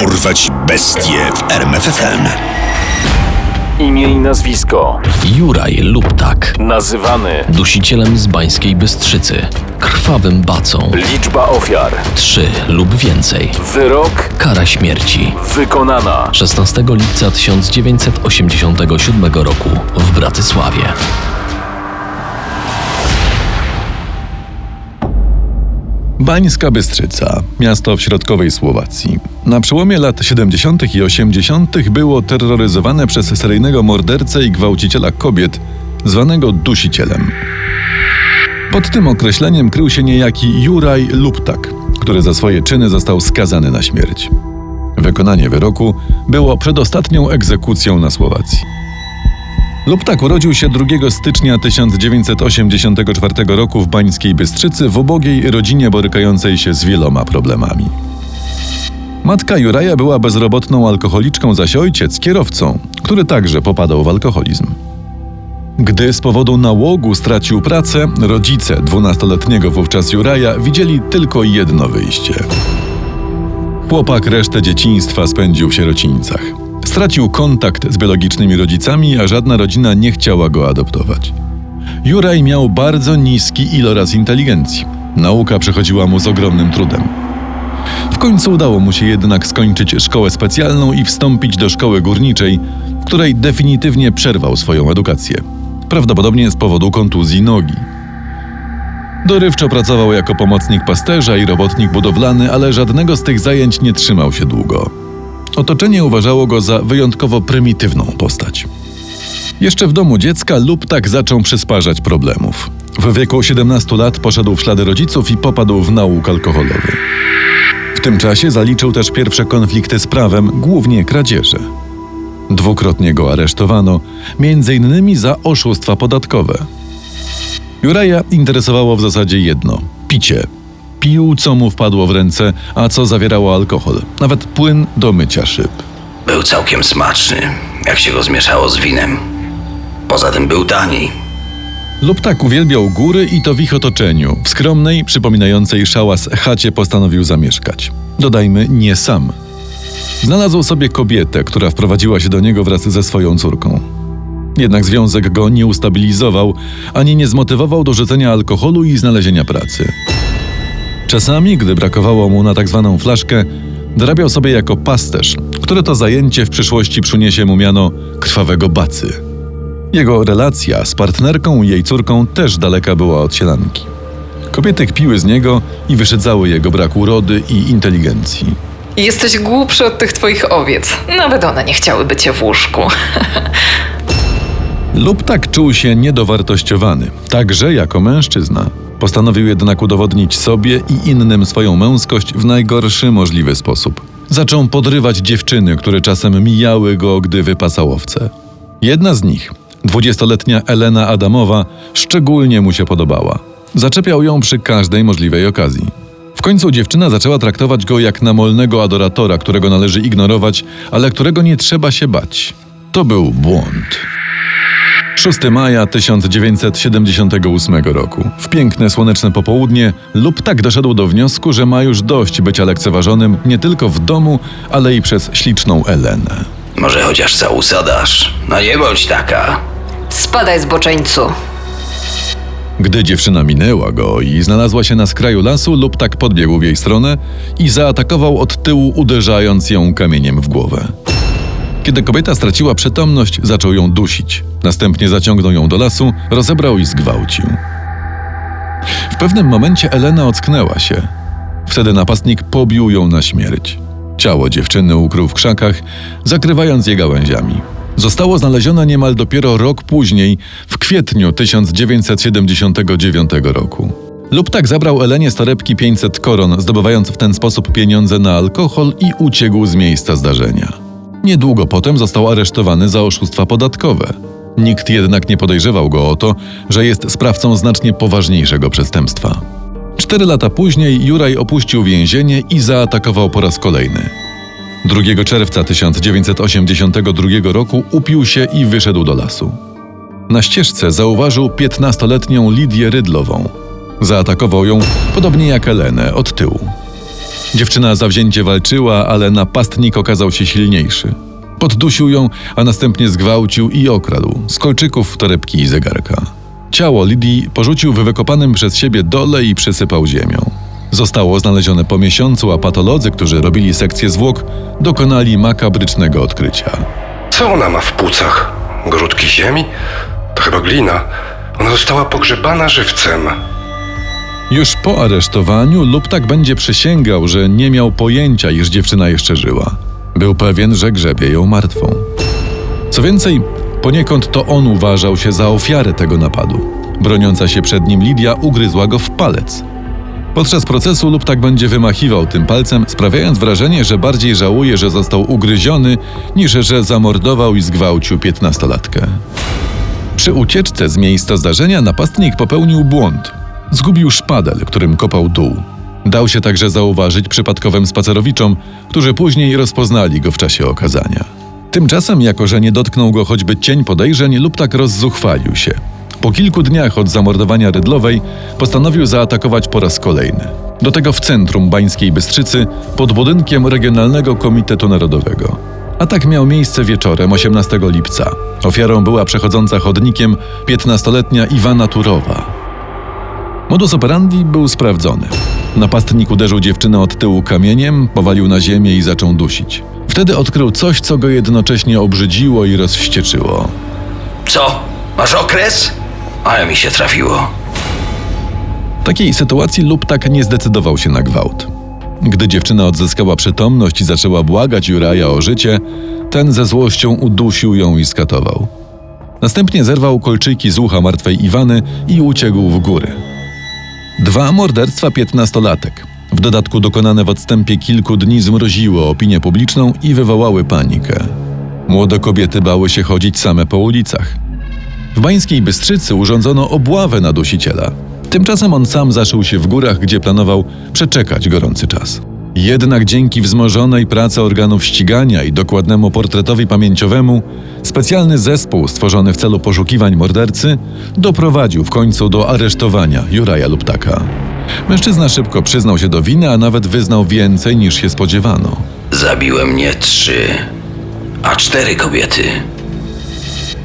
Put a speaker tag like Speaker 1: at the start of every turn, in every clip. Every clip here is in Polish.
Speaker 1: Dorwać bestie w RMFFM.
Speaker 2: Imię i nazwisko.
Speaker 3: Juraj Luptak,
Speaker 2: Nazywany.
Speaker 3: dusicielem z Bańskiej Bystrzycy, krwawym bacą,
Speaker 2: Liczba ofiar.
Speaker 3: trzy lub więcej,
Speaker 2: Wyrok.
Speaker 3: kara śmierci.
Speaker 2: Wykonana.
Speaker 3: 16 lipca 1987 roku w Bratysławie.
Speaker 4: Bańska Bystrzyca, miasto w środkowej Słowacji. Na przełomie lat 70. i 80. było terroryzowane przez seryjnego mordercę i gwałciciela kobiet, zwanego dusicielem. Pod tym określeniem krył się niejaki Juraj Luptak, który za swoje czyny został skazany na śmierć. Wykonanie wyroku było przedostatnią egzekucją na Słowacji. Luptak urodził się 2 stycznia 1984 roku w Bańskiej Bystrzycy w ubogiej rodzinie borykającej się z wieloma problemami. Matka Juraja była bezrobotną alkoholiczką, zaś ojciec kierowcą, który także popadał w alkoholizm. Gdy z powodu nałogu stracił pracę, rodzice dwunastoletniego wówczas Juraja widzieli tylko jedno wyjście. Chłopak resztę dzieciństwa spędził w sierocińcach. Stracił kontakt z biologicznymi rodzicami, a żadna rodzina nie chciała go adoptować. Juraj miał bardzo niski iloraz inteligencji. Nauka przechodziła mu z ogromnym trudem. W końcu udało mu się jednak skończyć szkołę specjalną i wstąpić do szkoły górniczej, w której definitywnie przerwał swoją edukację. Prawdopodobnie z powodu kontuzji nogi. Dorywczo pracował jako pomocnik pasterza i robotnik budowlany, ale żadnego z tych zajęć nie trzymał się długo. Otoczenie uważało go za wyjątkowo prymitywną postać. Jeszcze w domu dziecka lub tak zaczął przysparzać problemów. W wieku 17 lat poszedł w ślady rodziców i popadł w nauk alkoholowy. W tym czasie zaliczył też pierwsze konflikty z prawem, głównie kradzieże. Dwukrotnie go aresztowano, innymi za oszustwa podatkowe. Juraja interesowało w zasadzie jedno picie. Pił, co mu wpadło w ręce, a co zawierało alkohol, nawet płyn do mycia szyb.
Speaker 5: Był całkiem smaczny, jak się go zmieszało z winem. Poza tym był tani.
Speaker 4: Lub tak uwielbiał góry i to w ich otoczeniu. W skromnej, przypominającej szałas chacie postanowił zamieszkać. Dodajmy, nie sam. Znalazł sobie kobietę, która wprowadziła się do niego wraz ze swoją córką. Jednak związek go nie ustabilizował, ani nie zmotywował do rzucenia alkoholu i znalezienia pracy. Czasami, gdy brakowało mu na tak zwaną flaszkę, dorabiał sobie jako pasterz, które to zajęcie w przyszłości przyniesie mu miano krwawego bacy. Jego relacja z partnerką i jej córką też daleka była od sielanki. Kobiety kpiły z niego i wyszydzały jego brak urody i inteligencji.
Speaker 6: Jesteś głupszy od tych twoich owiec. Nawet one nie chciałyby cię w łóżku.
Speaker 4: Lub tak czuł się niedowartościowany, także jako mężczyzna. Postanowił jednak udowodnić sobie i innym swoją męskość w najgorszy możliwy sposób. Zaczął podrywać dziewczyny, które czasem mijały go, gdy wypasał owce. Jedna z nich, dwudziestoletnia Elena Adamowa, szczególnie mu się podobała. Zaczepiał ją przy każdej możliwej okazji. W końcu dziewczyna zaczęła traktować go jak namolnego adoratora, którego należy ignorować, ale którego nie trzeba się bać. To był błąd. 6 maja 1978 roku. W piękne słoneczne popołudnie lub tak doszedł do wniosku, że ma już dość bycia lekceważonym nie tylko w domu, ale i przez śliczną Elenę.
Speaker 5: Może chociaż całusa dasz? No nie bądź taka.
Speaker 6: Spadaj z boczeńcu.
Speaker 4: Gdy dziewczyna minęła go i znalazła się na skraju lasu, lub tak podbiegł w jej stronę i zaatakował od tyłu, uderzając ją kamieniem w głowę. Kiedy kobieta straciła przytomność, zaczął ją dusić. Następnie zaciągnął ją do lasu, rozebrał i zgwałcił. W pewnym momencie Elena ocknęła się. Wtedy napastnik pobił ją na śmierć. Ciało dziewczyny ukrył w krzakach, zakrywając je gałęziami. Zostało znalezione niemal dopiero rok później, w kwietniu 1979 roku. Lub tak zabrał Elenie z torebki 500 koron, zdobywając w ten sposób pieniądze na alkohol i uciekł z miejsca zdarzenia. Niedługo potem został aresztowany za oszustwa podatkowe. Nikt jednak nie podejrzewał go o to, że jest sprawcą znacznie poważniejszego przestępstwa. Cztery lata później Juraj opuścił więzienie i zaatakował po raz kolejny. 2 czerwca 1982 roku upił się i wyszedł do lasu. Na ścieżce zauważył 15-letnią Lidię Rydlową. Zaatakował ją, podobnie jak Elenę, od tyłu. Dziewczyna zawzięcie walczyła, ale napastnik okazał się silniejszy. Poddusił ją, a następnie zgwałcił i okradł z kolczyków, torebki i zegarka. Ciało Lidii porzucił w wykopanym przez siebie dole i przysypał ziemią. Zostało znalezione po miesiącu, a patolodzy, którzy robili sekcję zwłok, dokonali makabrycznego odkrycia.
Speaker 7: Co ona ma w płucach? Grudki ziemi? To chyba glina. Ona została pogrzebana żywcem.
Speaker 4: Już po aresztowaniu lub tak będzie przysięgał, że nie miał pojęcia, iż dziewczyna jeszcze żyła. Był pewien, że grzebie ją martwą. Co więcej, poniekąd to on uważał się za ofiarę tego napadu. Broniąca się przed nim Lidia ugryzła go w palec. Podczas procesu lub tak będzie wymachiwał tym palcem, sprawiając wrażenie, że bardziej żałuje, że został ugryziony, niż że zamordował i zgwałcił piętnastolatkę. Przy ucieczce z miejsca zdarzenia napastnik popełnił błąd. Zgubił szpadel, którym kopał dół. Dał się także zauważyć przypadkowym spacerowiczom, którzy później rozpoznali go w czasie okazania. Tymczasem, jako że nie dotknął go choćby cień podejrzeń, lub tak rozzuchwalił się. Po kilku dniach od zamordowania Rydlowej postanowił zaatakować po raz kolejny. Do tego w centrum Bańskiej Bystrzycy, pod budynkiem Regionalnego Komitetu Narodowego. Atak miał miejsce wieczorem 18 lipca. Ofiarą była przechodząca chodnikiem 15-letnia Iwana Turowa. Modus operandi był sprawdzony. Napastnik uderzył dziewczynę od tyłu kamieniem, powalił na ziemię i zaczął dusić. Wtedy odkrył coś, co go jednocześnie obrzydziło i rozwścieczyło.
Speaker 5: Co? Masz okres? Ale mi się trafiło.
Speaker 4: W takiej sytuacji lub tak nie zdecydował się na gwałt. Gdy dziewczyna odzyskała przytomność i zaczęła błagać Juraja o życie, ten ze złością udusił ją i skatował. Następnie zerwał kolczyki z ucha martwej Iwany i uciekł w góry. Dwa morderstwa piętnastolatek, w dodatku dokonane w odstępie kilku dni, zmroziły opinię publiczną i wywołały panikę. Młode kobiety bały się chodzić same po ulicach. W Bańskiej Bystrzycy urządzono obławę na dusiciela. Tymczasem on sam zaszył się w górach, gdzie planował przeczekać gorący czas. Jednak dzięki wzmożonej pracy organów ścigania i dokładnemu portretowi pamięciowemu, specjalny zespół stworzony w celu poszukiwań mordercy doprowadził w końcu do aresztowania Juraja Luptaka. Mężczyzna szybko przyznał się do winy, a nawet wyznał więcej niż się spodziewano.
Speaker 5: Zabiłem nie trzy, a cztery kobiety.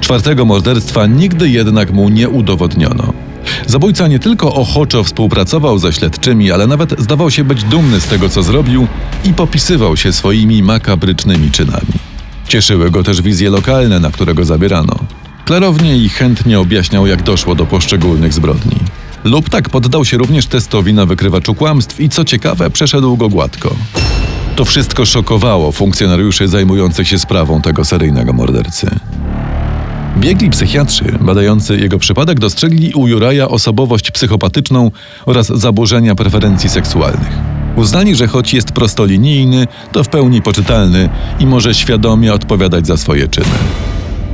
Speaker 4: Czwartego morderstwa nigdy jednak mu nie udowodniono. Zabójca nie tylko ochoczo współpracował ze śledczymi, ale nawet zdawał się być dumny z tego, co zrobił i popisywał się swoimi makabrycznymi czynami. Cieszyły go też wizje lokalne, na które go zabierano. Klarownie i chętnie objaśniał, jak doszło do poszczególnych zbrodni. Lub tak poddał się również testowi na wykrywaczu kłamstw i co ciekawe, przeszedł go gładko. To wszystko szokowało funkcjonariuszy zajmujących się sprawą tego seryjnego mordercy. Biegli psychiatrzy badający jego przypadek dostrzegli u Juraja osobowość psychopatyczną oraz zaburzenia preferencji seksualnych. Uznali, że choć jest prostolinijny, to w pełni poczytalny i może świadomie odpowiadać za swoje czyny.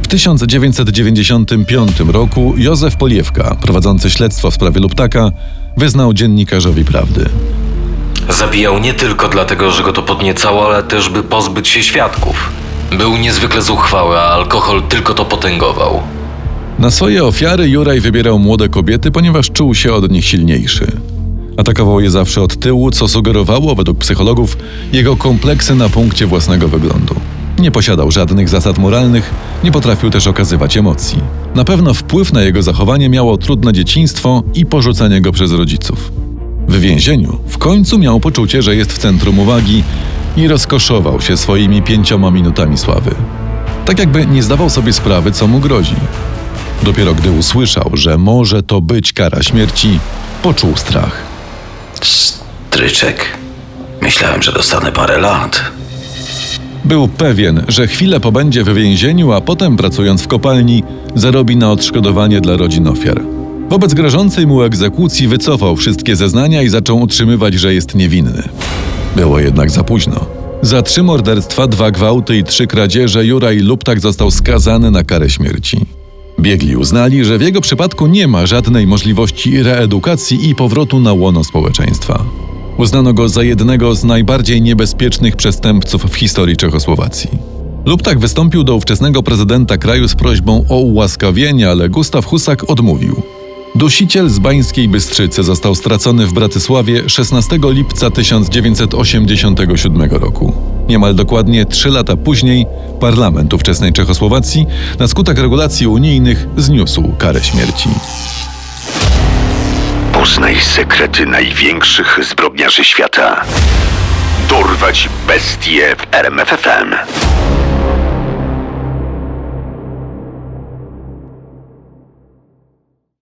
Speaker 4: W 1995 roku Józef Poliewka, prowadzący śledztwo w sprawie Luptaka, wyznał dziennikarzowi prawdy.
Speaker 8: Zabijał nie tylko dlatego, że go to podniecało, ale też by pozbyć się świadków. Był niezwykle zuchwały, a alkohol tylko to potęgował.
Speaker 4: Na swoje ofiary Juraj wybierał młode kobiety, ponieważ czuł się od nich silniejszy. Atakował je zawsze od tyłu, co sugerowało, według psychologów, jego kompleksy na punkcie własnego wyglądu. Nie posiadał żadnych zasad moralnych, nie potrafił też okazywać emocji. Na pewno wpływ na jego zachowanie miało trudne dzieciństwo i porzucenie go przez rodziców. W więzieniu w końcu miał poczucie, że jest w centrum uwagi i rozkoszował się swoimi pięcioma minutami sławy. Tak jakby nie zdawał sobie sprawy, co mu grozi. Dopiero gdy usłyszał, że może to być kara śmierci, poczuł strach.
Speaker 5: Stryczek. Myślałem, że dostanę parę lat.
Speaker 4: Był pewien, że chwilę pobędzie w więzieniu, a potem pracując w kopalni, zarobi na odszkodowanie dla rodzin ofiar. Wobec grożącej mu egzekucji wycofał wszystkie zeznania i zaczął utrzymywać, że jest niewinny. Było jednak za późno. Za trzy morderstwa, dwa gwałty i trzy kradzieże Juraj Luptak został skazany na karę śmierci. Biegli uznali, że w jego przypadku nie ma żadnej możliwości reedukacji i powrotu na łono społeczeństwa. Uznano go za jednego z najbardziej niebezpiecznych przestępców w historii Czechosłowacji. Luptak wystąpił do ówczesnego prezydenta kraju z prośbą o ułaskawienie, ale Gustaw Husak odmówił. Dusiciel z Bańskiej Bystrzycy został stracony w Bratysławie 16 lipca 1987 roku. Niemal dokładnie trzy lata później parlament ówczesnej Czechosłowacji na skutek regulacji unijnych zniósł karę śmierci.
Speaker 1: Poznaj sekrety największych zbrodniarzy świata. Dorwać bestie w RMFFM.